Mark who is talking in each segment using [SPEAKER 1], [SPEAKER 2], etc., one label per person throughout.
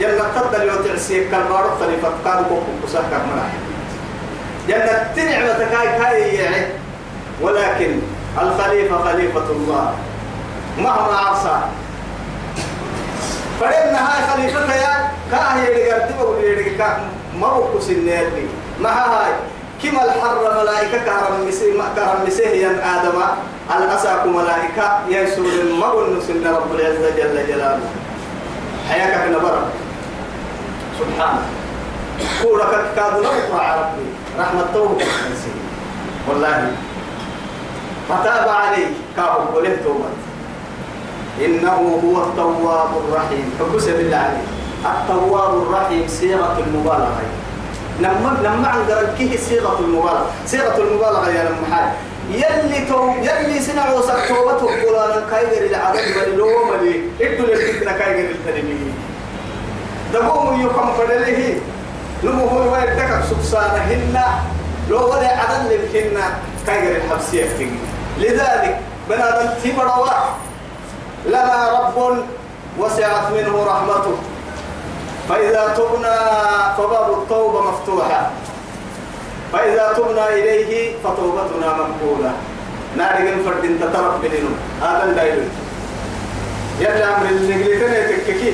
[SPEAKER 1] جنة تدل وتعسيك كالبارو خليفة كوكو كساه كمنا جنة تنعمة كاي كاي يعني. ولكن الخليفة خليفة الله مهما عصى. فإن هاي خليفتها يا كاهي اللي قدمه اللي كا ما هو كسنير لي ما هاي كما الحر ملائكة كرم مسيه كرم مسيه آدم الأساك ملائكة يسور المغل نسل رب العزة جل جلاله. حياك نبرة سبحانه كورك كادو نقرأ ربي. رحمة توبة والله. فتاب عليه كابو وله توبة. إنه هو التواب الرحيم. فكس بالله عليه التواب الرحيم صيغة المبالغة. لما لما عن قرنكه صيغة المبالغة. صيغة المبالغة يا لما حاج يلي تو يلي سنع وسق توبته قرانا كايغر العدد بل لو ملي إدو للفتنة كايغر التنمي. دقوم يقام فدله نمو هو ويدك سبسانة هنا. لو ولا عدد لبهن كايغر الحبسية لذلك بنادم تيبروا لنا رب وسعت منه رحمته. فإذا تبنا فباب التوبة مفتوحة. فإذا تبنا إليه فتوبتنا مقبولة. نارجن فرد تترك بنينو هذا الدايلو يلا أمر النجلتين يتككي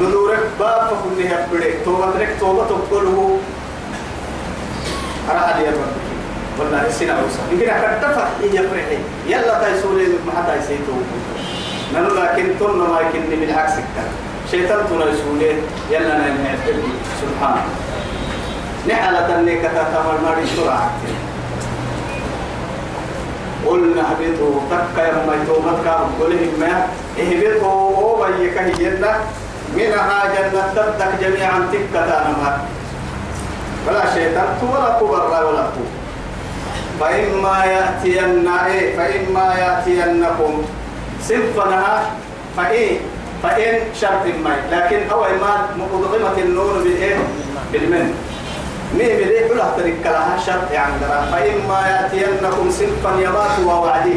[SPEAKER 1] ندورك باب فكل يبدي توبة لك توبة تقوله أنا حد يبدي والله السنة أوسع يمكن أكتفى إيه يفرحي يلا تايسولي يسيتو نلو لكن تن ما يمكن بالعكس كان شيطان تنا يسولي يلا نعمل سبحان. نحلة النكتة تمر مري سرعة. قلنا هبطوا تكا يما يتومت كام قلهم ما؟ اهبطوا. وبيك هينا منها جنة تبدك جميعا تكة نمر ولا شيطان ولا كبر ولا كبر فإما يأتين إيه فإما يأتينكم. سنفنها فإيه؟ فإن شرط ما. لكن أول ما مقدمة النون بالإيه بالمن. مين بدي حلا ترك لها شرط يعني فإما يأتينكم سنفا يمات ووعدي.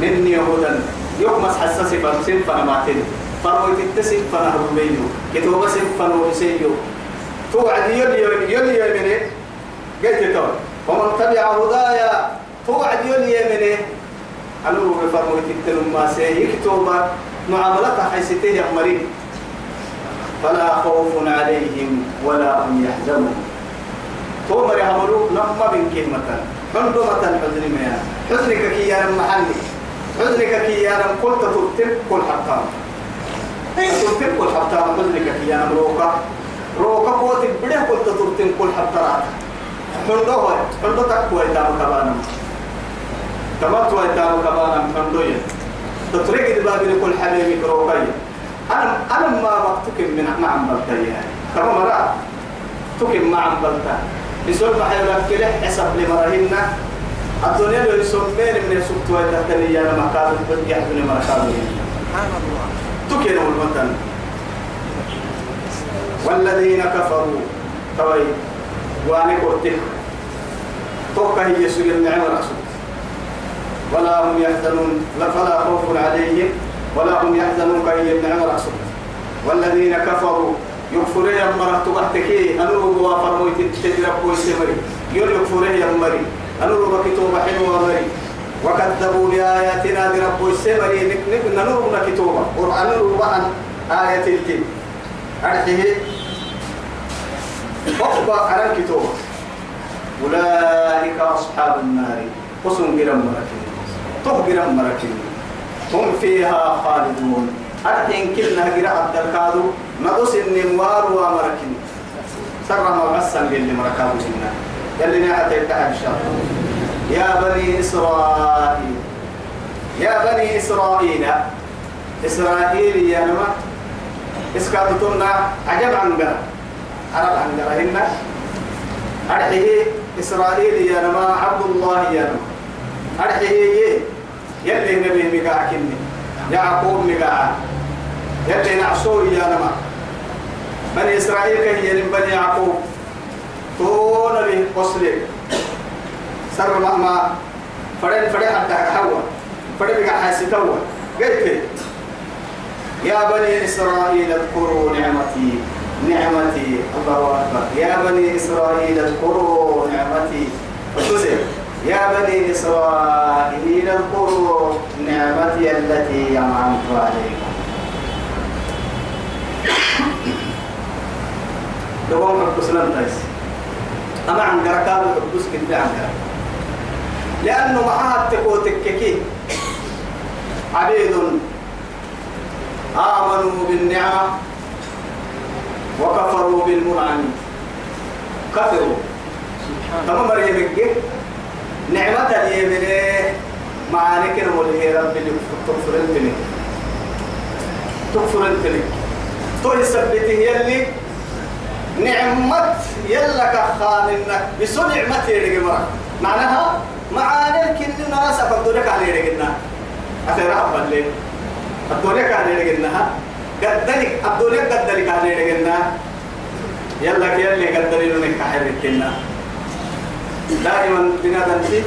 [SPEAKER 1] مني هدى. يوم حساس سنفا ماتين فرويت التسن فنهر بينه. كتوبة سنفا وبسيو توعد يلي يلي يلي قلت تو ومن تبع هدايا توعد يلي يمنه أنو بفرمو تكتلم ما سيكتب معاملتها حيثته يا مريم فلا خوف عليهم ولا هم يحزنون. تومر يهملوا نما من كلمة. حندمة حزن ميا حزنك كي يا محلي. حزنك كي يا قلت تكتب كل حطام. تكتب كل حطام حزنك كي يا روكا. روكا قوت بده قلت تكتب كل حطام حندو هو حندو تكوي تمت ويتام كبانا حندوية تطريق الباب لكل حبيبي كروكية أنا أنا ما بقتك من مع بلتي كما مرة تكن مع بلتا بسول ما حيولك كله حسب لمرهن الدنيا لو يسمين من سبت ويتهتني يا لما كانوا يحدوني مركانوا سبحان الله تكن المتن. والذين كفروا. توي واني قلت توقع هي سجل النعم رسول ولا هم يحزنون فلا خوف عليهم ولا هم يحزنون كي النعم رسول والذين كفروا يكفرون يا مرة تبحتكي أنو بوا فرموي تجرب ويسمري يقول يكفرون يا مري. أنو بكتوب حلوة مري. وكذبوا بآياتنا برب ويسمري نك نك ننور كتوبة قرآن ربعا آية الكتاب أرحيه أخبر على الكتوبة أولئك أصحاب النار. قسم جرم تهجرم مركين هم فيها خالدون. أرحين كلنا هجرة عبد الكادو نقص النموار ومركين سر ما غسل اللي مركابو هنا يلي نعت يتحد شر يا بني إسرائيل. يا بني إسرائيل. إسرائيل يا نما. إسكادتنا عجب عن قرى عرب عن قرى هنا. أرحيه إسرائيل يا نما. عبد الله يا نما. أرحيه يلي نبي مقاع كني يعقوب مقاع يلي نعصور يا نما. بني إسرائيل كهي بني يعقوب. تون به قصلي سر ما ما. فرد فرد حتى حوا. فربك حاستوا قلت. يا بني إسرائيل اذكروا نعمتي. نعمتي الله أكبر. يا بني إسرائيل اذكروا نعمتي. وشوزي يا بني إسرائيل اذكروا نعمتي التي أنعمت عليكم. دوام حبس لم تيس أما عن قرقاب حبس كنت عن لأنه معها التقوتك كي عبيد آمنوا بالنعمة وكفروا بالمنعم. كفروا. تمام مريم الجه نعمة اليمين معانك الملهي رب اللي تغفر التنك تغفر التنك تو يثبته يلي نعمة يلا كخان إنك بسو نعمة يلي معناها معاني الكل ناس أفضلك عليه رجلنا أخيرا أفضل الدنيا كان يلقينها قدلك الدنيا قدلك كان يلقينها يلا كيلي قدلي لك حركنا دائما بنادم في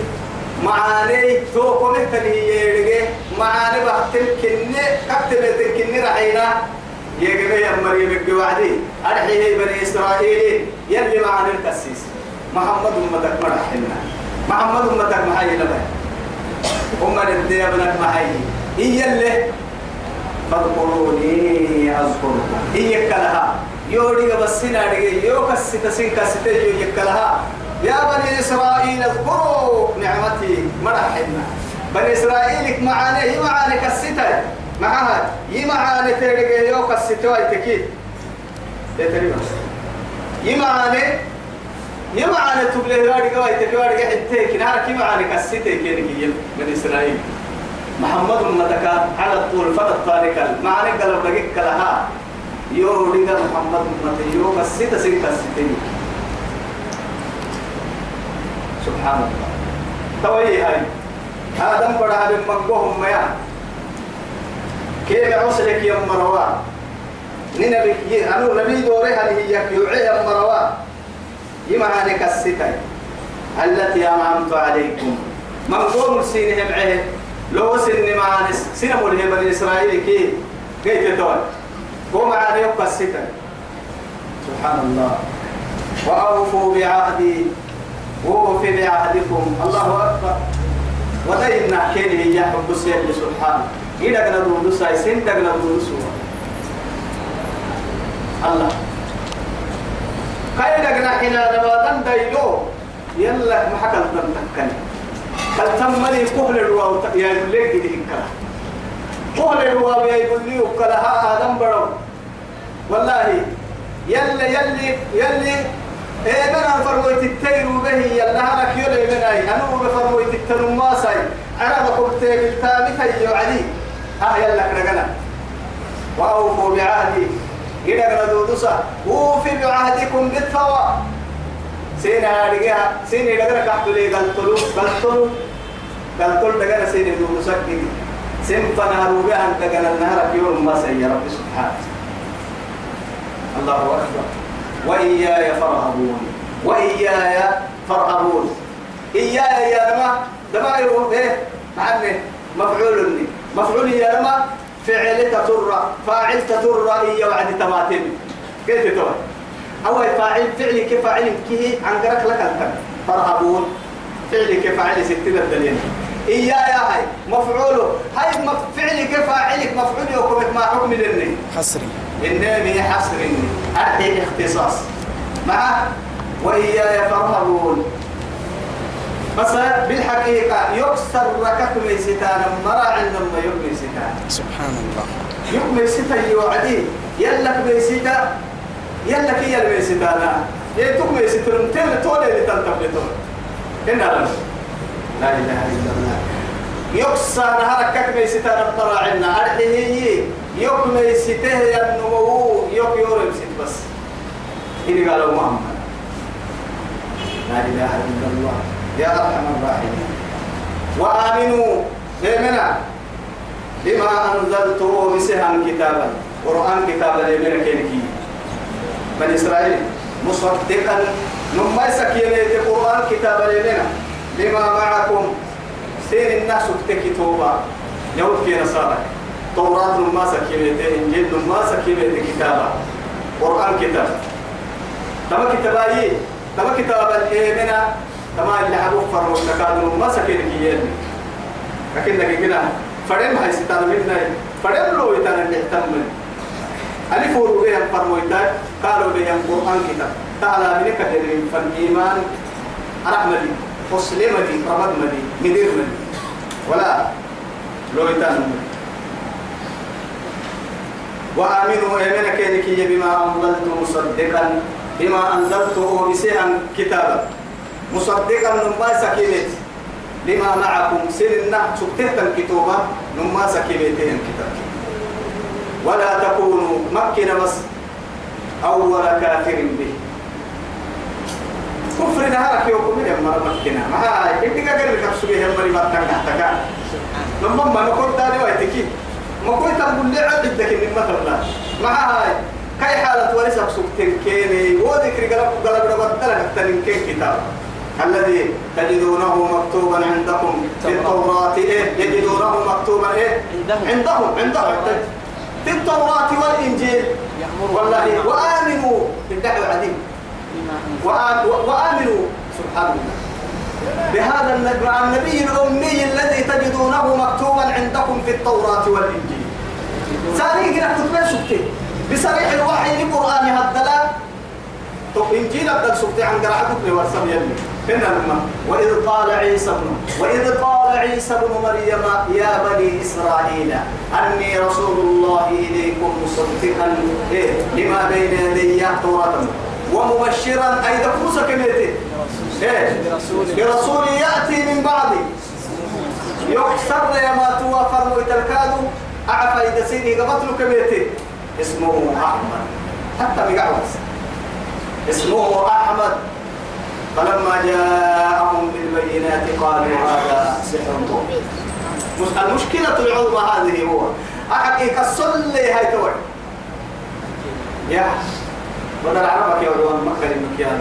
[SPEAKER 1] معاني تو كنت هي يلقي معاني بحتم كني كتب كني رحينا. يجري يا مريم الجوادي أرحيه بني إسرائيل يلي معاني التسيس محمد أمتك مرحنا محمد أمتك محيي لبي أمة الدنيا بنك محيي هي اللي فاذكروني أذكركم. هي كلها يوري بس نادي يو كسي تسين كسي يو كلها يا بني إسرائيل اذكروا نعمتي مرحبنا. بني إسرائيل معاني هي معاني كسيتا معها هي معاني تيري يو كسي توي تكيد. تدري بس. هي معاني هي معاني تبلي غادي كواي تكواي حتى كنا. كي معاني كسيتا كيني بني إسرائيل. محمد متكا على الطول فقط طارق. معنى قال دقيق لها يو محمد مت يو كسيت سين كسيتني سبحان الله. توي هاي. آدم بڑا بن مقوهم ميا كيف عسلك يا مروا نبي أنو نبي دوره هل هي يعي يا مروا يمعاني كسيتي التي أنعمت عليكم. مقوم سينهم عهد لو سن معاني سن مله بني إسرائيل كي كي تتوى هو معاني يبقى الستة سبحان الله. وأوفوا بعهدي. ووفي بعهدكم. الله أكبر. ودينا كين هي حب سيد سبحانه إذا كنا دون ساي سن كنا دون سوا. الله. كاين كنا حنا نباتن دايلو يلا محكل تنتكني كالتمني قبل الروا يا يقول لك دي كلا. قبل الروا يا يقول لي وكلا ها آدم برو. والله يلي يلي يلي إيه أنا فرميت التير به يلا هلك يلي من أي أنا بفرميت التنماسي أنا بقولت بالتابي تيجي علي ها يلا كنا وأوفوا بعهدي. إذا كنا دودوسا وفي بعهدكم بالثواب سينا رجع سينا رجع كحتو لي قلتلو. قلتلو. قلتلو دجنا سينا دو مسكين سين فنهروا بها جنا النهر في يوم ما سي رب سبحانه. الله أكبر. وإياي فارهبون. وإياي فارهبون. إياي يا لما يروح إيه؟ معني مفعول لي. مفعول يا لما فعل تتر فاعل تتر إيا وعد تماتم كيف تتوه أول فاعل فعل كفاعل كه عن قرك لك الكم فرهبون فعل كفاعل ستين الدليل. إيا يا هاي مفعوله. هاي فعل كفاعلك مفعول يوكمك ما حكم لني
[SPEAKER 2] حصري
[SPEAKER 1] إنني حصر أرحي اختصاص مع وإياي فرهبون. بس بالحقيقة يكسر ركك ميستان مرا عندما يكمي ستان
[SPEAKER 2] سبحان الله
[SPEAKER 1] يكمي ستان يوعدي. يلك ميستان يلا كي يلبس ستانا يتوك مي سترم تل تولي اللي تنتبلتون إن لا إله إلا الله. يقصى نهارك كك مي ستانا بطراعنا. أرحيه يوك مي سته ينمو يوك يورم ست بس. إني قالوا محمد. لا إله إلا الله. يا أرحم الراحمين. وآمنوا. بمنا بما أنزلت بسهام كتابا. قرآن كتابا لمنا كينكي. بني إسرائيل. مصدقا. نما سكينة القرآن كتاب لنا لما معكم. سين الناس تكتوبا يهود كي نصارى. توراة ما سكيبته إنجيل ما سكيبته كتابة. قرآن كتاب. تما كتابي تما كتاب الإيمنا تما اللي حبوك فرمو تكادر ما سكيبته كيين لكن لكن كده فرم هاي ستار منا فرم لو يتنا نهتم ألف وربيع فرمو يتاك قالوا لي القرآن كتاب. تعالى منك فالإيمان أرحمدي مسلمتي رمض مدي. مدير مدي. ولا. لو وآمنوا أمنا كينك بما أنزلت مصدقا بما أنزلته بسيئا كتابا. مصدقا نما سكينت لما معكم. سننا سكتة الكتوبة نما سكينتين كتاب. ولا تكونوا مكنا بس أول كافر به. كفر نهارك يوكم يا مرة مكنا ما هاي إنت قال لك سبيه مري ما تنقحتك نما ما نقول تاني ويتكي ما كنت تقول لي عدك من مثلا ما هاي. كاي حالة ورثة سكتين كيني وذكر قلب قلب ربط لك تنين كتاب. الذي تجدونه مكتوبا عندكم في التوراة. إيه؟ يجدونه مكتوبا إيه؟ عندهم. عندهم في التوراة والإنجيل. والله وآمنوا بالدعوة العديم وآمنوا. سبحان الله بهذا النبي الأمي الذي تجدونه مكتوبا عندكم في التوراة والإنجيل. ثاني كده كتب سكتي بصريح الوحي لقرآن هدلا تو إنجيل أبدل سكتي عن قرعتك لورسم يلي كنا لما وإذ قال عيسى ابن وإذ قال عيسى ابن مريم يا بني إسرائيل أني رسول الله إليكم مصدقا. إيه لما بين يدي توراة. ومبشرا أي دفوس كميتي إيه؟ برسول يأتي من بعدي. يكسر يا ما توافر ويتلكادو أعفى إذا سيدي قبطل كميتي اسمه أحمد. حتى بقعوة اسمه أحمد. فلما جاءهم بالبينات قالوا هذا سحر. مبين المشكلة العظمى هذه هو. أحد يكسل هاي توعد يا بدل عربك يا ولد مكة المكيان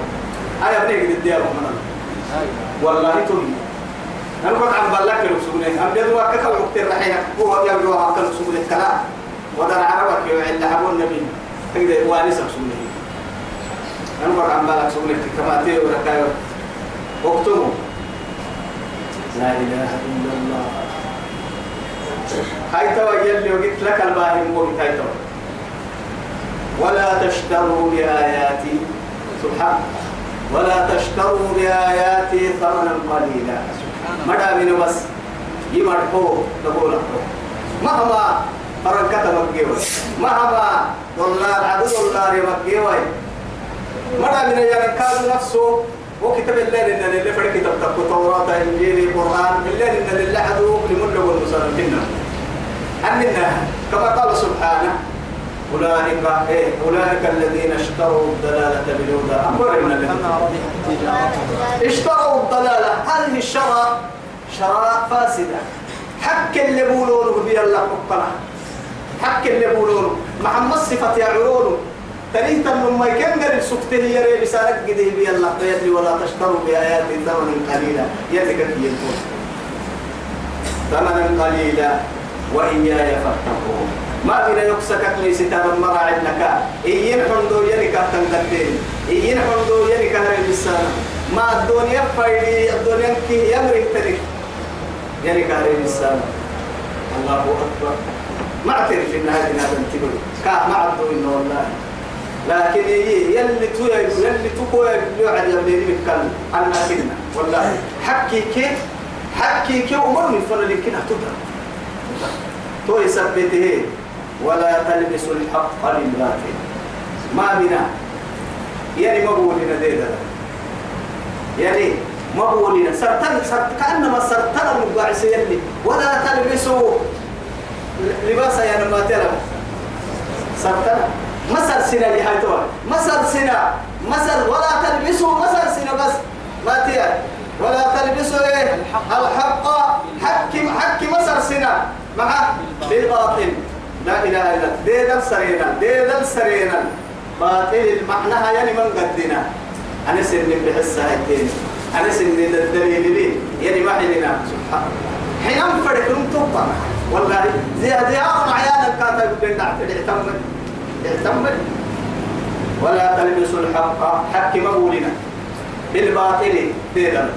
[SPEAKER 1] أنا ابني قد الديار من والله تولي أنا كنت عم بلك الرسولين أم جدوا كذا وقت الرحية هو يبدو هكذا رسول الكلام. بدل عربك يا إلا أبو النبي. تقدر وانس رسولين أنا كنت عم بلك رسولين كما تيجي وركايو اكتبوا لا إله إلا الله. هاي توا يلي وقلت لك الباهي وقلت هاي توا. ولا تشتروا بآياتي سبحان ولا تشتروا بآياتي ثمنا قليلا. مدى من بس؟ يمرحو تقول مهما فرنكة مكيوي مهما دولار عدو دولار مكيوي مدى من ينكاد نفسه وكتب الليل إن اللي فرق كتاب تبقى توراة إنجيل قرآن الليل إن اللي لمن والمسلمين أمنا كما قال سبحانه. أولئك إيه أولئك الذين اشتروا الضلالة بالهدى أمرنا اشتروا الضلالة. هذه الشراء شراء فاسدة. حق اللي بولونه بي الله مقتنع حق اللي بولونه. محمد صفة يعرونه تريد أن ما يكن قريب سكته يري بسالك قده بي الله. يدري ولا تشتروا بآيات ثمنا قليلا. يدك في ثمنا قليلا. وإياي فاتقون. ما بنا يكسكك لي ستار مرا عندك. إيين حندو يلي كهتن قدين إيين حندو يلي كهر الإنسان ما الدنيا فايدي الدنيا كي يمرك ترك يلي كهر الإنسان الله أكبر. ما أعترف إن هذه هذا انتبه كا ما عبدو إنه والله. لكن يجي يلي تو يلي تو كو يوعد يلي يتكلم أنا كنا والله حكي كيف حكي كيف أمرني فلا لكن هتدرك تو يثبته ولا تلبسوا الحق بالباطل ما بنا. يعني ما بقولنا ديدا يعني ما بقولنا سرطان سرط كأنما سرطان المقاعس يلي ولا تلبسوا لباس يعني ما ترى سرطان مسر سنة لحيتوا مسر سنة. مسر. ولا تلبسوا مسر سنة بس. ما تيا. ولا تلبسوا إيه؟ الحق. حق حق مسر سنة. مع بالباطل. لا إله إلا الله. دي دل سرينا دي دل سرينا. باطل المعنى يعني من قدنا. أنا سني بحس هايتين. أنا سني الدليل لي. يعني ما حيننا سبحان حين أنفرق نتوبة والله زيارة عيانا كانت يقول لنا اعتمد. اعتمد. ولا تلبسوا الحق. حق مقولنا بالباطل ديدا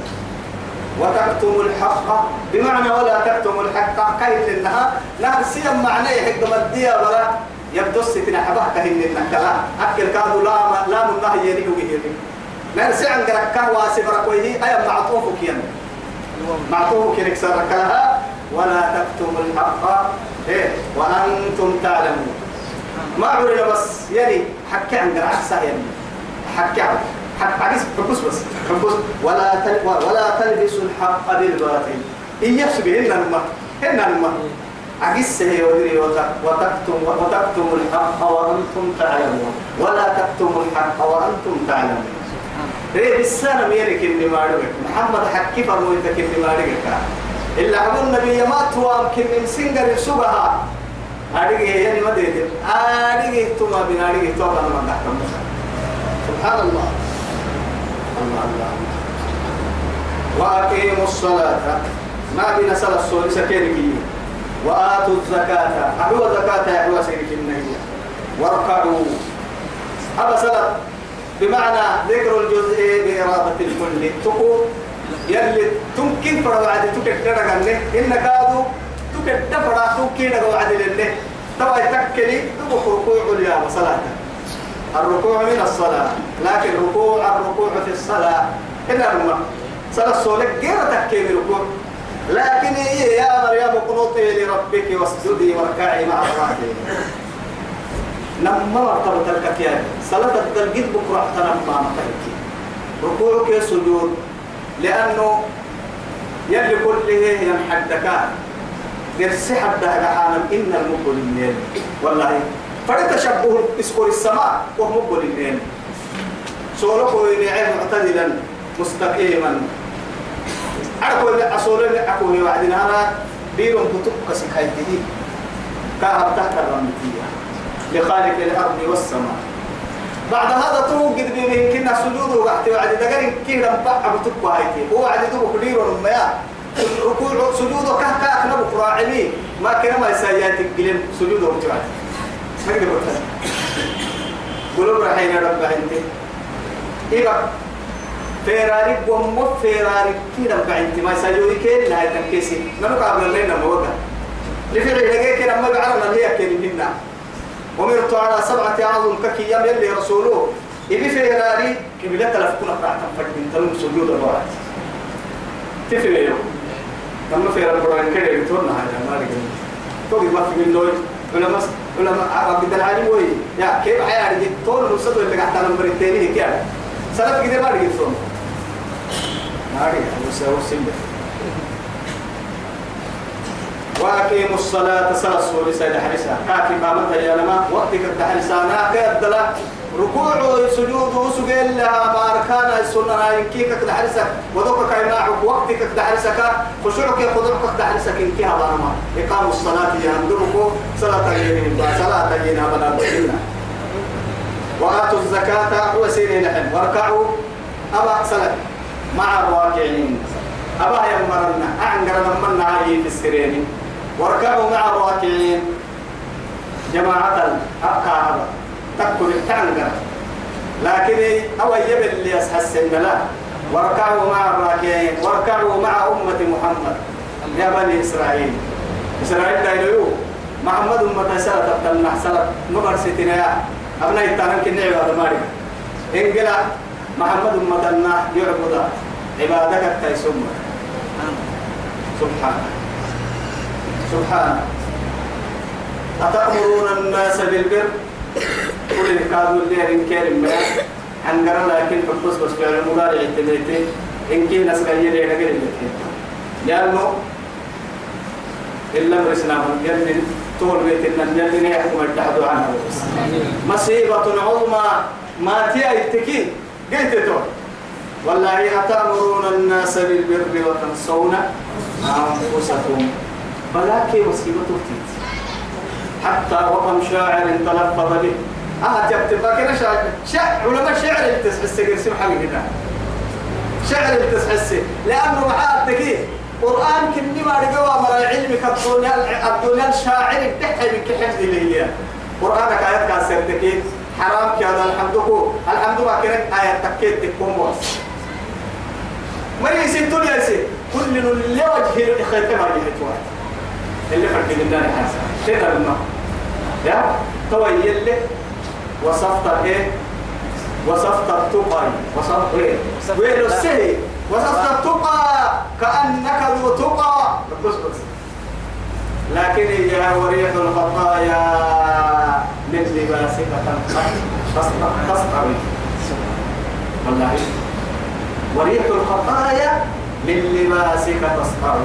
[SPEAKER 1] وتكتم الحق. بمعنى ولا تكتم الحق. كيف إنها؟ لا سيما معنى يحق مدية ولا يبدو ستنا حبه كهن النكلا أكل كادوا لا لا من الله يليه. به نرسي عن كركه واسبرك وهي أي معطوفك ين معطوفك يكسر كلها ولا تكتم الحق. إيه وأنتم تعلمون. ما عرنا بس يعني حكي عن قرعة يعني حكي عن حق حديث حبس بس. حبس ولا تل ولا تلبسوا الحق بالباطل. إن يسبه إن الماء إن الماء عجز هي ودري وتكتم وتكتم الحق وأنتم تعلمون. ولا تكتموا الحق وأنتم تعلمون. إيه بالسنة ميرك إني ما محمد حكي فرمويتك إني ما إلا عبد النبي ما توام كن سنجر سبها. أديك يعني ما ديت أديك توما بنا أديك توما ما سبحان الله. الله. وأقيموا الصلاة. ما بين صلاة الصلاة سكينك وآتوا الزكاة. أحوى زكاة أحوى سيرك النهي واركعوا. هذا صلاة. بمعنى ذكر الجزء بإرادة الكل. تقول يلي تمكن فرا وعد تكتر قال إن كادو تكتر فرا تمكن وعد لله. توا يتكلي تبقى ركوع يا صلاة. الركوع من الصلاة لكن ركوع الركوع في الصلاة. هنا رمى صلاة الصلاة غير تكيم الركوع لكن هي يا مريم قنوطي لربك واسجدي واركعي مع الراكعين. نما مرتبة الكتيان صلاة التلقيت بكرة تنمى مكانك ركوعك سجود لأنه يلي كله ينحدك. قرسي حانا إن المقبل والله فرد تشبه اسكور السماء وهو مقبل النين سولكو ينعي معتدلا مستقيما. أركو أصول أكو وعدنا أنا بيرم بتبقى سكايته كهب تحت الرمتية. لخالق الأرض والسماء. بعد هذا توجد به كنا سجود وقت وعد دقر كي لم أبو تبقى هايتي هو وعد دوب كلير ونميا ركوع سجود كه كه أخنا بقراعمي ما كنا ما يسايات الجلم سجود وقت كده بقول قلوب رحينا رب عندي إيه فيراري بوم فيراري كي رب عندي ما يسايوي كين لا يتنكسي نمو قابل لنا موجا لفعل لقيت كنا ما بعرفنا هي كين منا ومرت على سبعة أعظم ككي يم يلي رسوله إبي في راري كبلا تلف كنا قاعد تفكر تلوم سجود البارات تفعل يوم لما في ربنا كده يتورنا هذا ما لقي توقي ما في من لوي علماء علماء عبد العالم وي. يا كيف حياة دي طول المصدر اللي قاعد تعلم بريتاني هيك يعني. سلف كده ما لقي فهم ما لقي وسوي سنبه وأقيموا الصلاة صلاة سورة سيد حرسها كاكي قامتها يا لما وقتك التحرسانا كيدلا ركوع سجود وسجل لها ما أركان السنة ينكيك كدحرسك ودوك كيناعك وقتك كدحرسك خشوعك خضوعك كدحرسك إنكيها بانما إقام الصلاة يهندركو صلاة يهين صلاة يهين بنا بنا وآتوا الزكاة وسيرين لحن واركعوا. أبا صلاة مع الراكعين. أبا يمرنا أعنقر من نعي في السرين واركعوا مع الراكعين. جماعة أبقى هذا تكون التعنقر لكن أو يبل اللي يسحسن لا واركعوا مع الراكعين واركعوا مع أمة محمد. يا بني إسرائيل. إسرائيل لا يلو محمد أمة سنة تبتلنا. سنة نمر ستنا. أبناء التعنم كنعي هذا ماري. إنجلا محمد أمتنا يعبد عبادك التيسم. سبحانه سبحانه أتأمرون الناس بالبر؟ كل كانوا اللي إن كان ما عنقر لكن حبس بس فعل المضارع التبيتين إن كان ناس كان يلي نقل اللي لأنه إلا مرسنا يلي طول بيت إن يلي يحكم التحدث عنه. مصيبة عظمى ما تيأتكي قلت تقول والله أتأمرون الناس بالبر وتنسون أنفسكم. بلاكي مصيبة تفتيت. حتى وكم شاعر تلفظ به. آه تبقى كده شاعر شاعر علماء شعر التسحس قرسم حقيقة شعر التسحس لأنه معاه التكييف قرآن كني ما رجوا مرا علمك الدنيا الدنيا الشاعر بتحكي من كحد اللي هي. قرآنك آيات كاسرتك حرام كذا الحمد لله الحمد لله كنا آيات تكيت تكون بس مري ستون يسي. كل اللي وجه الخير ما يهتوا اللي فرق النار حاسة. كده الماء يا؟ تو يلي وصفت إيه؟ وصفت التقى. وصفت إيه؟ وين السهي وصفت التقى. كأنك ذو تقى. لكن هي وريح الخطايا من لباسك تسطر والله. وريح الخطايا من لباسك تسطر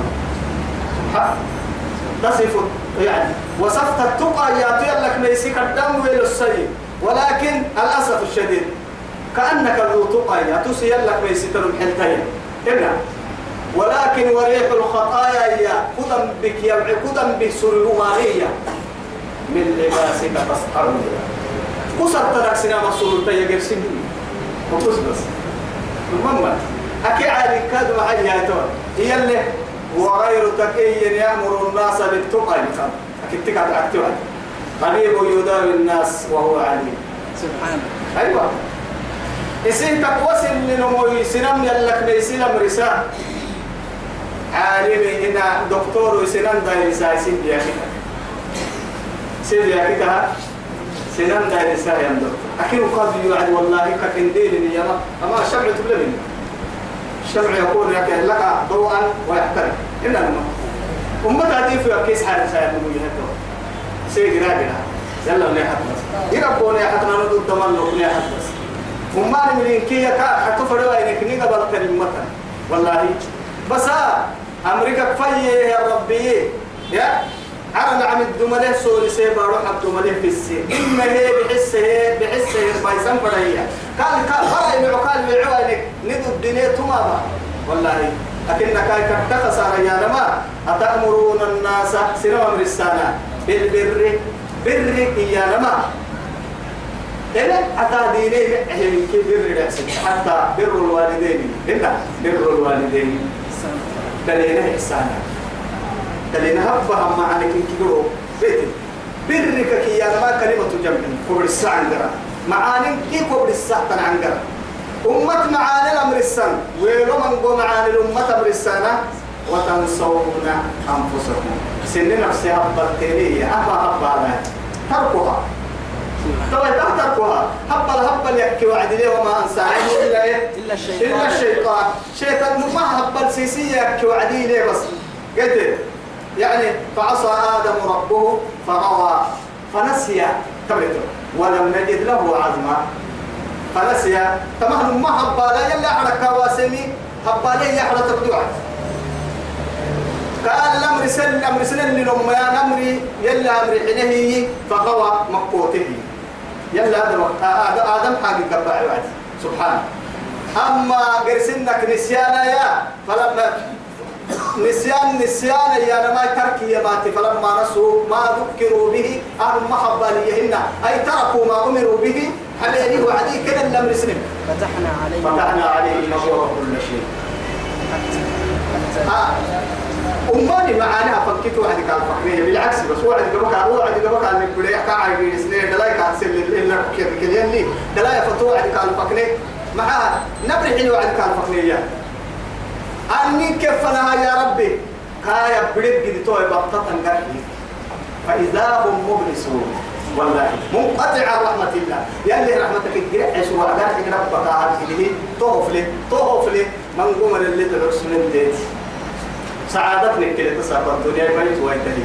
[SPEAKER 1] تصف يعني وصفت التقى يا لك ميسك الدم ويل السيد؟ ولكن الأسف الشديد كأنك ذو تقى يا تسي لك ميسك الحلتين هنا ولكن وريح الخطايا هي قدم بك يبعي قدم بسلوانية من لباسك تسطر قصر ترك سنة مسؤول تيجر سنة وقص بس. المهم أكي عالي كاد معي هي اللي وغير تقي يأمر الناس بالتقى أكيد تقعد أكتوها قريب يداوي الناس وهو عليم.
[SPEAKER 2] سبحانه
[SPEAKER 1] أيوة. إسين تقوسن لنمو سنم يلك بيسلم رسالة عالمي هنا دكتور وسنان داير ساي سيد يا كده سيد يا كده سنان داير ساي يا دكتور. أكيد قد يوعد والله ككنديل يا ما أما الشمع تبلغني. الشمع يقول لك لك ضوءا ويحترق. إلا لما أمة هذه في كيس حال ساي نمو يهدو سيد راجع يلا حد بس يربون يا حد نرد الضمان ولا حد بس أمة من كي يكا حتى فروا إنك نيجا بالكلمة والله. بس أمريكا كفاية يا ربي. يا؟ عرب عم الدمله سوري سيبا روح الدمله في السين إما هي بحسه بحسه بايسان فرهية قال قال فرأي معقال بالعوانك ندو الدنيا تماما. والله. لكن كاي كتخسر يا لما أتأمرون الناس سنوى السنة بالبر بر يا لما إلا حتى ديني كي بر حتى بر الوالدين. إلا بر الوالدين. دلينا إحسانا دلينا هبها ما عنك كيلو بيت. برك كي أنا ما كلمة جمع. قبل الساعة عندنا. معاني كي قبل الساعة عندنا. أمة معاني الأمر السنة ويلو من قو معاني الأمة أمر السنة وتنسون أنفسكم. سن نفسي هبا التالية أهبا هبا على تركها. طبعا تركها هبا هبا يحكي وعد لي وما أنسى. إلا إيه
[SPEAKER 2] إلا الشيطان.
[SPEAKER 1] إلا الشيطان. شيطان ما هبل سيسي يحكي وعد لي بس. قلت يعني فعصى آدم ربه فغوى فنسي. تبرته ولم نجد له عزما. فنسي. تمام ما هبا لا يلا على كواسمي هبا لا يحرى تبدوعت قال الأمر سل الأمر سل لهم يا أمري يلا أمري حينه فغوى مقوته. يلا هذا وقت آدم حاجة قبع بعد سبحانه أما قرسنك نسيانا يا فلما نسيان نسيان يا ما تركي يا ماتي فلما نسوا ما ذكروا به أهل محبة ليهن. أي تركوا ما أمروا به حبيبي وعدي كذا الأمر سلم
[SPEAKER 2] فتحنا عليه
[SPEAKER 1] فتحنا عليه كل شيء.
[SPEAKER 2] حتى
[SPEAKER 1] آه. أماني معانا فكيت واحد قال فقرية بالعكس بس واحد قبك على واحد قبك على الكلية كان عايبين سنين دلاي كان سل إلا كيف كذا لي دلاي فتو واحد قال فقرية معها نبري حلو واحد قال فقرية أني كيف أنا يا ربي كايا بدت قد توي بطة قرحي فإذا هم مبلسون والله منقطع رحمة الله يلي رحمتك الجرح سوى قرحك ربك على كده توفلي توفلي من قوم اللي تدرس من ديت سعادتنا كده تسافر الدنيا بيت وينتهي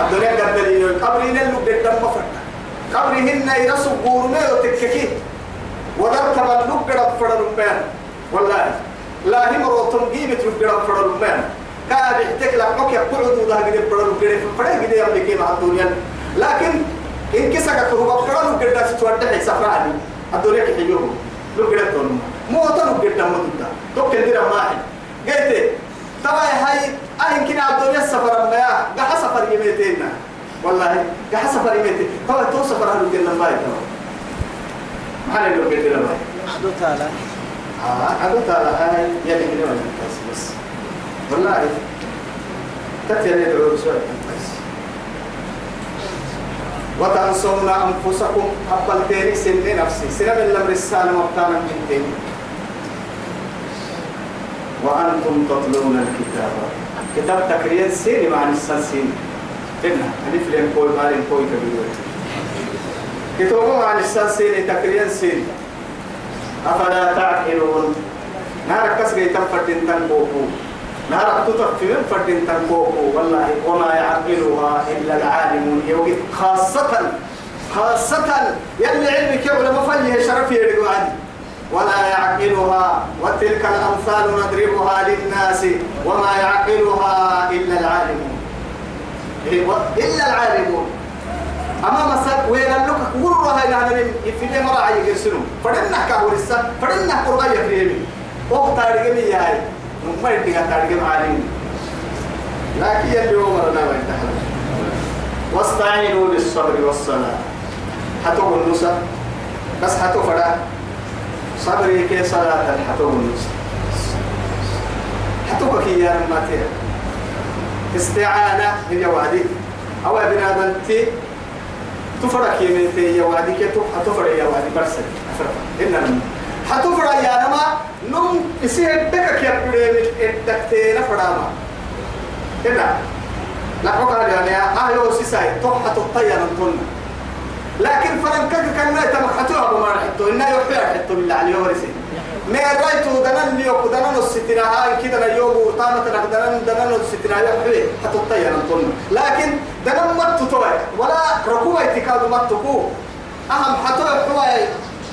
[SPEAKER 1] الدنيا دليل القبر ينلو قدام مفرد. قبرهن يرسو قورمي وتككي ودركب اللوك قد فرد البان والله لا هم روتم قيمة قد فرد البان كان يحتك لك مكي قعدوا ده قد فرد البان فرد قد يملكي مع الدنيا. لكن إن كسك كروبا فرد قد ستوردح سفراني. الدنيا كحيوه لو قد تولم موتا لو قد مدودا توكل دير ماحي قلت ترى هاي أهين كنا الدنيا السفر ما قح سفر يميتنا والله قح سفر يميتنا ترى تو سفر هلو جنة باي ترى محل لو جنة باي
[SPEAKER 2] أخذوا تالا.
[SPEAKER 1] آه عدو تعالى هاي يلي كده بس بس. والله تتيني دعور سوء وتنسون أنفسكم أبل تيري سن نفسي سنة من لم رسالة مبتانا من تيني وأنتم تطلون الكتاب. كتاب تكرير سين مع السلسين إنها ألف لين كوي مالين كوي كبير كتابه مع السلسين تكرير سين أفلا تعقلون؟ نار كسر تنفردين تنبوكو نار تطفي من فردين تنبوكو والله وما يعقلها إلا العالمون. يوجد خاصة خاصة يلي علمك يوم مفليه شرف يرجو عني ولا يعقلها وتلك الأمثال نضربها للناس وما يعقلها إلا العالمون. إلا العالمون. أما مسك وين لك ورها إلى أن في اللي مرة عيق يرسلون فدنا كهور السا فدنا في يمين وقت تارجع مي هاي. ما يديك تارجع معلم لكن اليوم أنا ما ينتهي واستعينوا بالصبر والصلاة. حتى النصر بس حتى فدا صبري كي صلاة النصر حتى كي يا رماتي. استعانة هي وعدي أو تفرق يمين تي يا وادي كتو هتفرق يا وادي. برسل. إننا هتفرق يا نما نم يصير دكك يا بدي الدكتين فراما. إننا لا حكا يعني آه يو سيساي توح تطير نطلنا لكن فرنكك كان ما يتمخطوها بما رحتو إنه يحيى حتو بالله عليه ورسي ما رأيتو دنان ليوك دنان الستنا هاي كده اليوم وطامة دنان دنان الستنا يحيى حتى الطيّن نطلنا لكن دنان متو توي. ولا ركوبة اتكاد متو أهم حتى حواي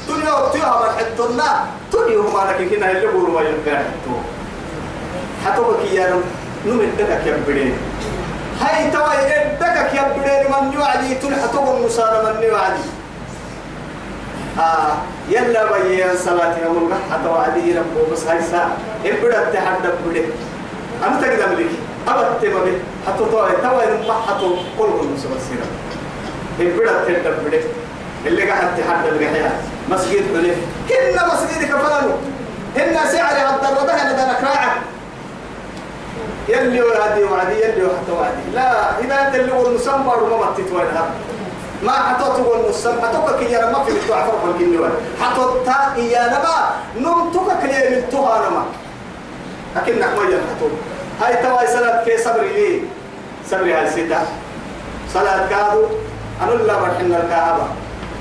[SPEAKER 1] دنيا وقتها من حتنا تنيو ما لك كنا اللي بقولوا ما يبقى حتو. حتى بكي نمت دكك يبدين هاي توي دكك يبدين من يوعدي تلحتو النصارى من يوعدي. آه يلا بيا صلاة يوم حتى وعدي ربو بس هاي ساعة إبدا تحدى بده أنا تقدم لك أبد تبغى حتى توي توي نبح حتى كل كل سبسيرة إبدا تحدى بده اللي قاعد تحدى الرحية مسجد بده كنا مسجد كفلانو هنا سعر هالضربة هنا ده نكراعة يلي وعدي وعدي يلي حتى وعدي. لا إذا هو المسمى وما متتوين ما حطوت تقول نصم حطوك كي يرى ما في بتوع فرق الكنيوان حطوت تا إيا نما نم توك كلي من توها نما. لكن نحن ما حطوك هاي تواي صلاة كي صبري لي. صبري هاي سيتا صلاة كادو أنا لا برحنا الكعبة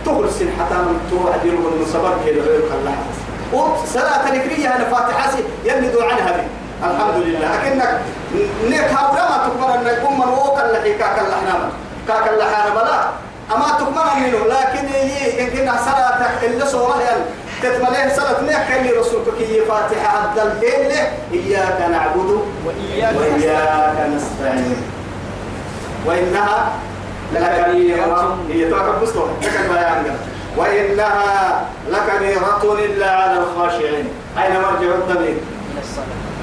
[SPEAKER 1] تقول سن حتى من تو أدير من صبر كي لغير الله صلاة نكرية أنا فاتحة يلي دو عنها بي الحمد لله لكنك نيك هاولا ما تقبل أنك أم من ووكا لحي كاكا لحنا كاكا لحنا بلا. أما تكمل منه. لكن يجي إن كنا صلاة اللي صورة تتمليه صلاة نيك اللي رسولك هي فاتحة عبد الليل إياك نعبد
[SPEAKER 2] وإياك
[SPEAKER 1] وإياك نستعين. وإنها لكبيرة هي البيان. وإنها لكبيرة إلا على الخاشعين. أين مرجع الضمير
[SPEAKER 2] من الصلاة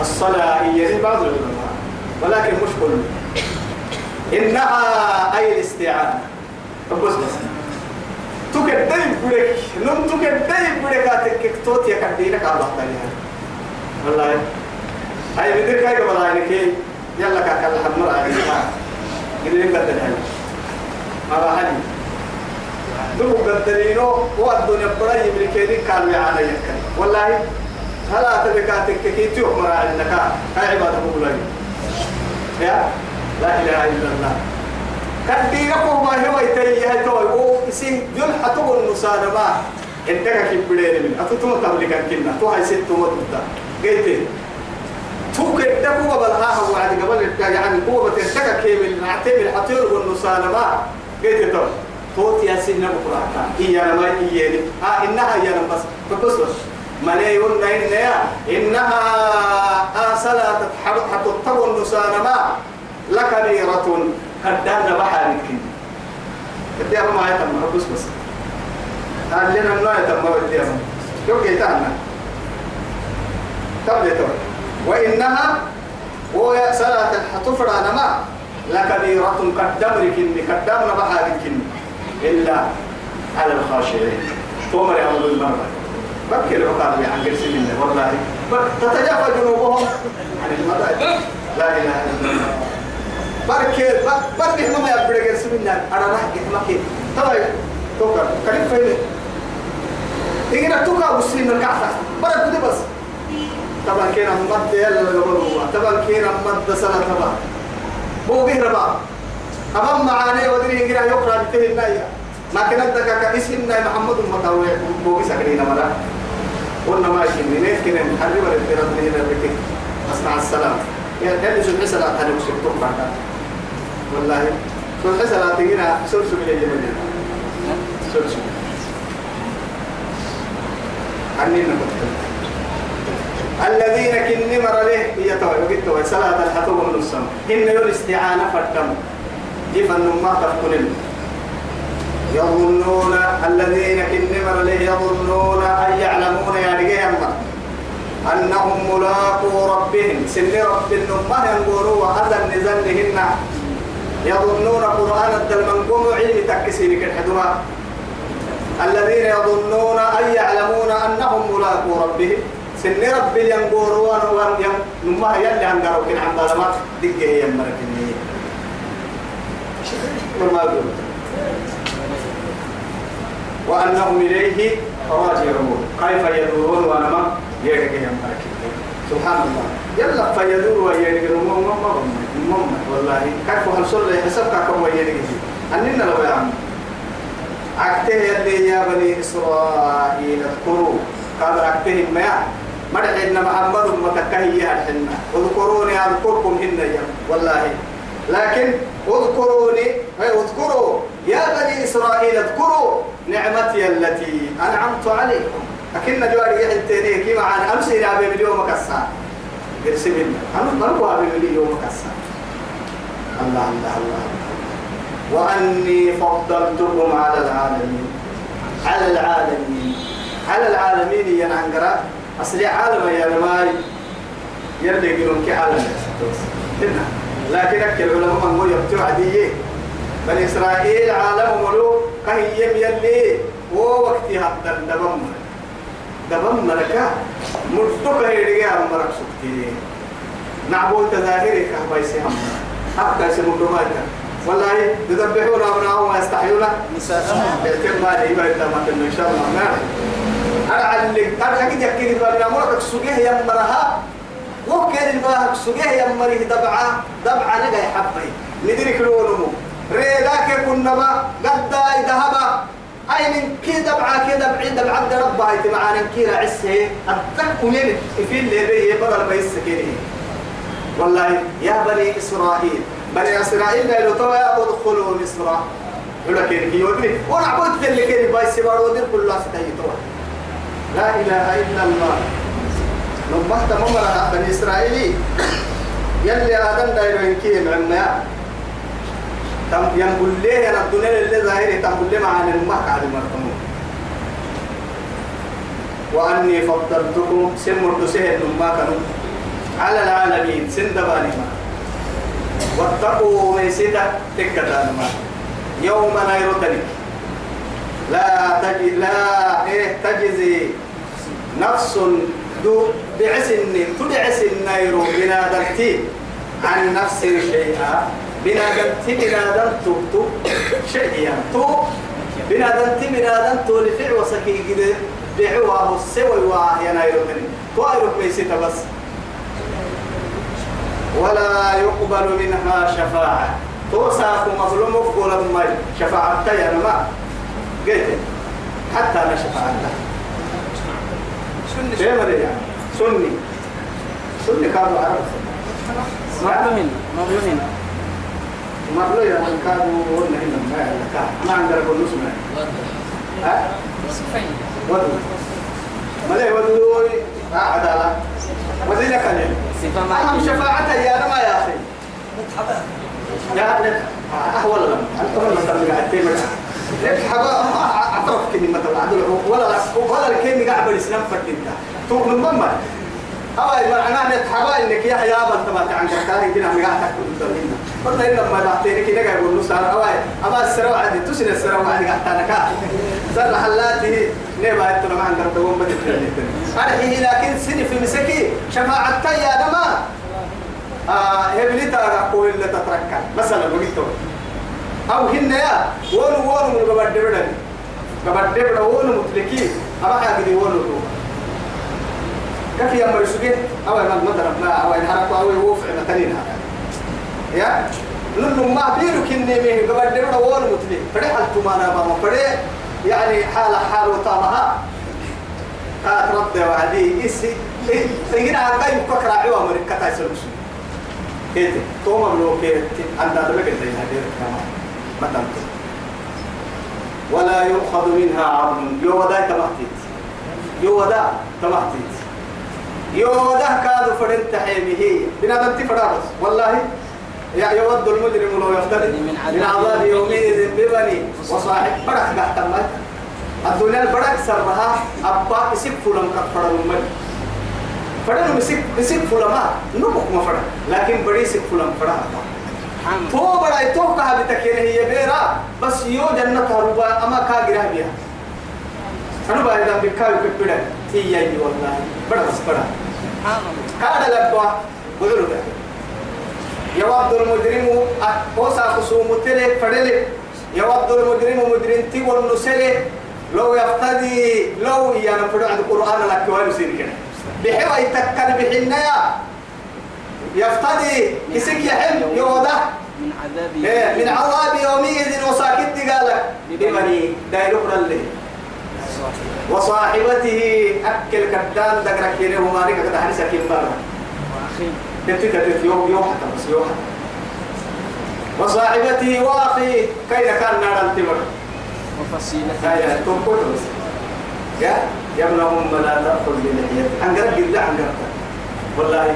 [SPEAKER 1] الصلاة هي بعض العلماء ولكن مش كله. إنها أي الاستعانة. بس بس. تكدي بريك نم تكدي بريك أتك توت يا كدينك على بحتها والله. هاي بدك هاي قبل هاي كي يلا كاكل حمر هاي. قلنا بدل هاي. ما بحني دو قدرينو والدنيا براي يملكيني كانوا يعاني يكن والله. هلا تبكاتك كي تيوم مرا عندك هاي عبادة بقولي يا؟ لا إله إلا الله. كدينكم ما هو يتي هاي توي. أو إسي جل حتو النسان ما انتك كبرين من. اتتم تملك كنا. تو هاي ست مدة قلت تو كدكوا بالها هو عاد قبل يعني هو بتنتك كيمل نعتمل حتير والنسان ما قلت تو توت يا سيدنا بقراءة هي أنا ما هي ها إنها هي أنا بس. بس. من يقول إنها إنها آسلا تطول النسان ما لكبيرة يمكن بدي أبغى ما يتم بس بس. قال لنا ما يتم بدي أبغى شو كيتانا تبدي تبدي وإنها ويا سلا تحتفر أنا ما لكبيرة لكني قدامنا بحر يمكن إلا على الخاشعين. تومر يا أبو المرة. بكي العقاب عن قرسي منه والله تتجافى جنوبهم. عن المضايق لا إله إلا الله. بركة بركة ما يبرق سمينا أنا راح جت طبعا توكل كريم فين إذا توكل وسين الكعفة برك دي بس. طبعا كنا مد يلا لبروا طبعا كنا مد سنة طبعا. هو به ربا أمام معاني ودري إنجرا يقرأ بتهي النايا كنا دكا كاسم محمد المطاوي بوغي سكرينا مرا قلنا ما يشيني نيف كنا نحرم الانتراد من بكي أصنع السلام. يعني هل سبحي صلاة هذا وسبتم بعد. والله. سبحي صلاة تجينا سلسل إلى اليمن سلسل عني نقول. الذين كن مر له يتوى يقتوى صلاة الحطوب من السماء. هن يول استعانة فرتم جفن ما تفكن يظنون الذين كن مر له يظنون أن يعلمون يا رجال أنهم ملاقو ربهم. سن رب النمة ينقولوا وهذا النزل لهن يظنون قرآن الدلمنقوم علم تكسير كالحدوها. الذين يظنون أن يعلمون أنهم ملاقو ربهم. سن رب وان يم نما يلي دارو كن عن ظلمات دقه هي مركني وما يقول. وأنهم إليه راجعون. كيف يدورون وأنا ما يرجع سبحان الله. يلا فيدور ويرجع ما ما ما ما والله كيف هنصل حسبك كم ويرجع أننا لو يا عم. عكته يلي يا بني إسرائيل اذكروا. قال عكته ما؟ مرحنا محمد متكهي الحنا اذكروني أذكركم هن يا والله. لكن اذكروني اذكروا. يا بني إسرائيل اذكروا. نعمتي التي أنعمت عليكم. لكن جواري يحتني كي معنا أمس إلى أبي اليوم كسا. قرسمنا أنا ما هو أبي اليوم كسا؟ الله الله الله وأني فضلتكم على العالمين. على العالمين. على العالمين ينعنقرا أصلي عالم يا نماي. يلي يقولون كعالم لكن أكل العلماء من يبتوع عدية بني إسرائيل عالم ملو كهيم يلي ووقتي حتى دبم دبم ملكا مرتوك هيرجع مرك سكتي. نعبو تظاهري كهباي سهم حتى دمائك والله يذبحون أبناءهم ويستحيون
[SPEAKER 3] نساءهم
[SPEAKER 1] يتم ما لي ما إن شاء الله ما أنا علق أنا أكيد يحكي لي أنا مرة سجيه يا مرها. ممكن الباه سجيه يا مريه دبعة دبعة نجا يحبي. ندرك لونه ريداك كنا ما قد ذهب أي من كي دبعة كي دبعين دبعة ربها يتمعان كي عسه أتك وين في اللي بيه بدل ما يسكنه والله يا بني إسرائيل بني إسرائيل قالوا توا أدخلوا مصر. يقول لك كي يودني وأنا عبدت اللي كان باي سبار ودير كل ناس تهي توا. لا إله إلا الله. نبهت ممرها بني إسرائيل يلي آدم دايرو ينكيه معنا تم ينقل ليه أنا الدنيا اللي ظاهري تنقل ليه معانا المهك على المرتمون وأني فضلتكم سمر تسهل ما كانوا على العالمين سندباني ما. واتقوا ميسيتا تكتان ما يوم نيرتني لا تجي لا إيه تجزي نفس دو بعسن تدعس النير بنادرتي. عن نفس شيئا. بنادرتي بنادرت تو شيئا تو بنادرتي بنادرت لفع وسكي كده دعوة السوي تو أيروك ميسيتا بس. ولا يقبل منها شفاعة. توساك مظلوم قول ما شفاعة يا ما قلت حتى أنا شفاعة سني شيء مريض يعني. سني. سني كانوا عرب.
[SPEAKER 3] مظلومين مظلومين.
[SPEAKER 1] مرلو من كانوا قلنا هنا ما ما عندنا كل نسمع ها؟ ودو ما ليه ودو عدالة. ودينا كلمة أهم شفاعة يا ما يا أخي. يا ابن أهول لهم أنت ولا تبغى عتيمة لك حبا؟ أعرف كلمة ولا ولا الكلمة قاعد بالإسلام توك من مما أوي معناه نت حبا إنك يا يا بنت ما تعن كاهي كنا قاعد تقول تقولين قلت إن ما بعتني كده قاعد يقول نصار أوي أما السروا عادي تسين السروا عادي قاعد تنكا سر حلاته نبى أنت ما عندك تقوم بدك أنا هي لكن سني في مسكي شفاعة يا نما آه هبلي تاغا كويل اللي تتركا مثلا بقيتو أو هن يا ون ون من قبل دبنا قبل دبنا ون متلكي أما حاجة دي كيف يا مرسوجين أو ما مثلا ما أو حركوا أو يوفع مثلين هذا. يا؟ لأنه ما بيرو كني مه قبل دبنا ون متلك فرح التمانا ما فرح يعني حال حال وطامها. قالت رد وعدي إسي تجينا عن قايم كوكرا عوا مريكا تايسر مسلم. كيف؟ توما بلو كيف عند ذلك اللي هدير كمان ما تنتظر. ولا يؤخذ منها عظم يودا تمحتيت يودا تمحتيت يودا كادو فرن تحيمه. بنا بنتي فرابس والله يا يود المجرم لو يفتري. من عذاب يومئذ ببني وصاحب تحت الماء. الدنيا البرك سرها أبا يسيب فلان كفر المجرم فرن مسك مسك فلما نبوك ما فرن لكن بدي سك فلم فرن تو بڑا تو کہا بتكين هي بيرا. بس يو جنة ربا أما كاغرا بيها. أنا بعد ذلك بكاو كبدا هي يي والله بڑا بس
[SPEAKER 3] حامد
[SPEAKER 1] كاد لبوا بدلوا ده يود المجرم أوسا خصوم تلك فدلك يود المجرم مجرم تي والنسلك لو يفتدي لو ينفرع القرآن لك وين يصير كده بحوا يتكل بحنايا يفتدي يسك يحل يوضع
[SPEAKER 3] من عذاب
[SPEAKER 1] يومئذ وساكت قالك بمني داير اللي وصاحبته أكل كدان دقرك كيري ومارك كيم بارا
[SPEAKER 3] وأخيه
[SPEAKER 1] تبتك تبتك يوم يوم حتى بس يوم حتى وصاحبته واخي كيف كان نار التمر
[SPEAKER 3] وفصيلته
[SPEAKER 1] تنقل بس يا يا ابن أم لا تأخذ بلحيتك أنقرب جدا أنقرب والله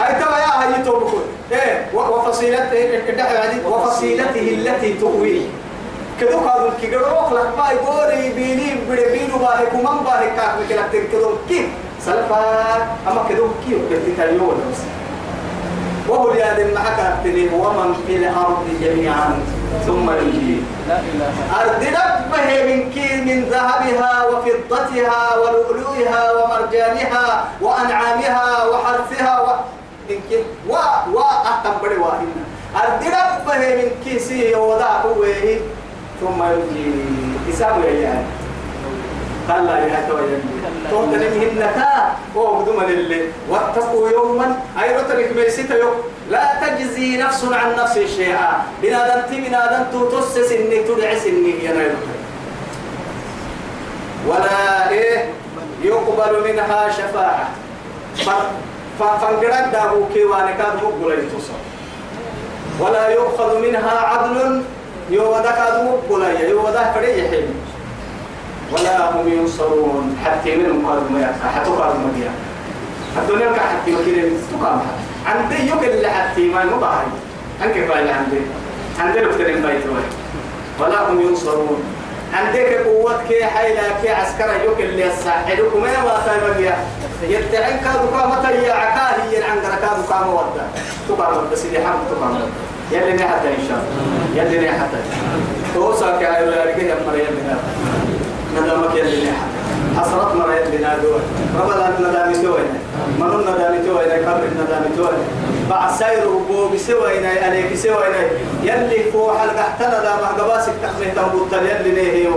[SPEAKER 1] هاي ترى يا هاي توبكون إيه و- وفصيلته وفصيلته التي تؤويه كدو قالوا كي قالوا لك ما يقولي بيني بيني بينو باهي كمان باهي كاك مكلا تنكدو كيف سلفا أما كدو كيف قلت اليوم بس وهو ليادم معك أبتلي ومن في الأرض جميعا ثم يجي. أرض ربه من كي من ذهبها وفضتها ولؤلؤها ومرجانها وأنعامها وحرثها و إن كي و و أحتم بدي واهنا أرض ربه من كيسي وضع قوه ثم يجي إسابه يعني قال لا يا تويل توم تنمهن تا هو. بدون اللي واتقوا يوما. أي رتبك بيسيت يوم. لا تجزي نفس عن نفس شيئا. بنادم تي بنادم تتسس إني تدعس إني يا ولا إيه؟ يقبل منها شفاعة. فانقرد دابو كيوان كاد مقبل يتصل ولا يؤخذ منها عدل. يوضا كاد مقبل يوضا فريح حلم ولا هم ينصرون. حتى منهم قالوا ما حتى ما بيها الدنيا كا حتى وكيل تقام عندي يوك اللي حتى ما مباهي أنك قال عندي. عندي لفترين بيت ولا هم ينصرون. عندك قوة كي حيلة كي عسكر يوك اللي يساعدكم ما ما تايم بيها يتعين كادو كامة يا عكاهي عن كادو كامة ودا. تقام بس اللي حم تقام يلي نحتى إن شاء الله. يلي نحتى توصل كأيو لارجيه مريم بنا ندمك يلي حسرت مرة يلي نادوه ربنا ندامي توينا منون ندامي توينا قبر ندامي توينا بعد سير وبو بسوينا عليك سوينا يلي فوق حلقة احتنا دا مهقباسك تخميه تنبوت يلي نيه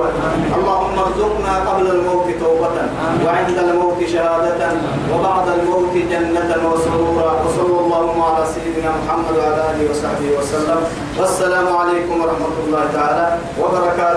[SPEAKER 1] اللهم ارزقنا قبل الموت توبة. وعند الموت شهادة. وبعد الموت جنة وسرورا. وصلى الله على سيدنا محمد وعلى آله وصحبه وسلم. والسلام عليكم ورحمة الله تعالى وبركاته.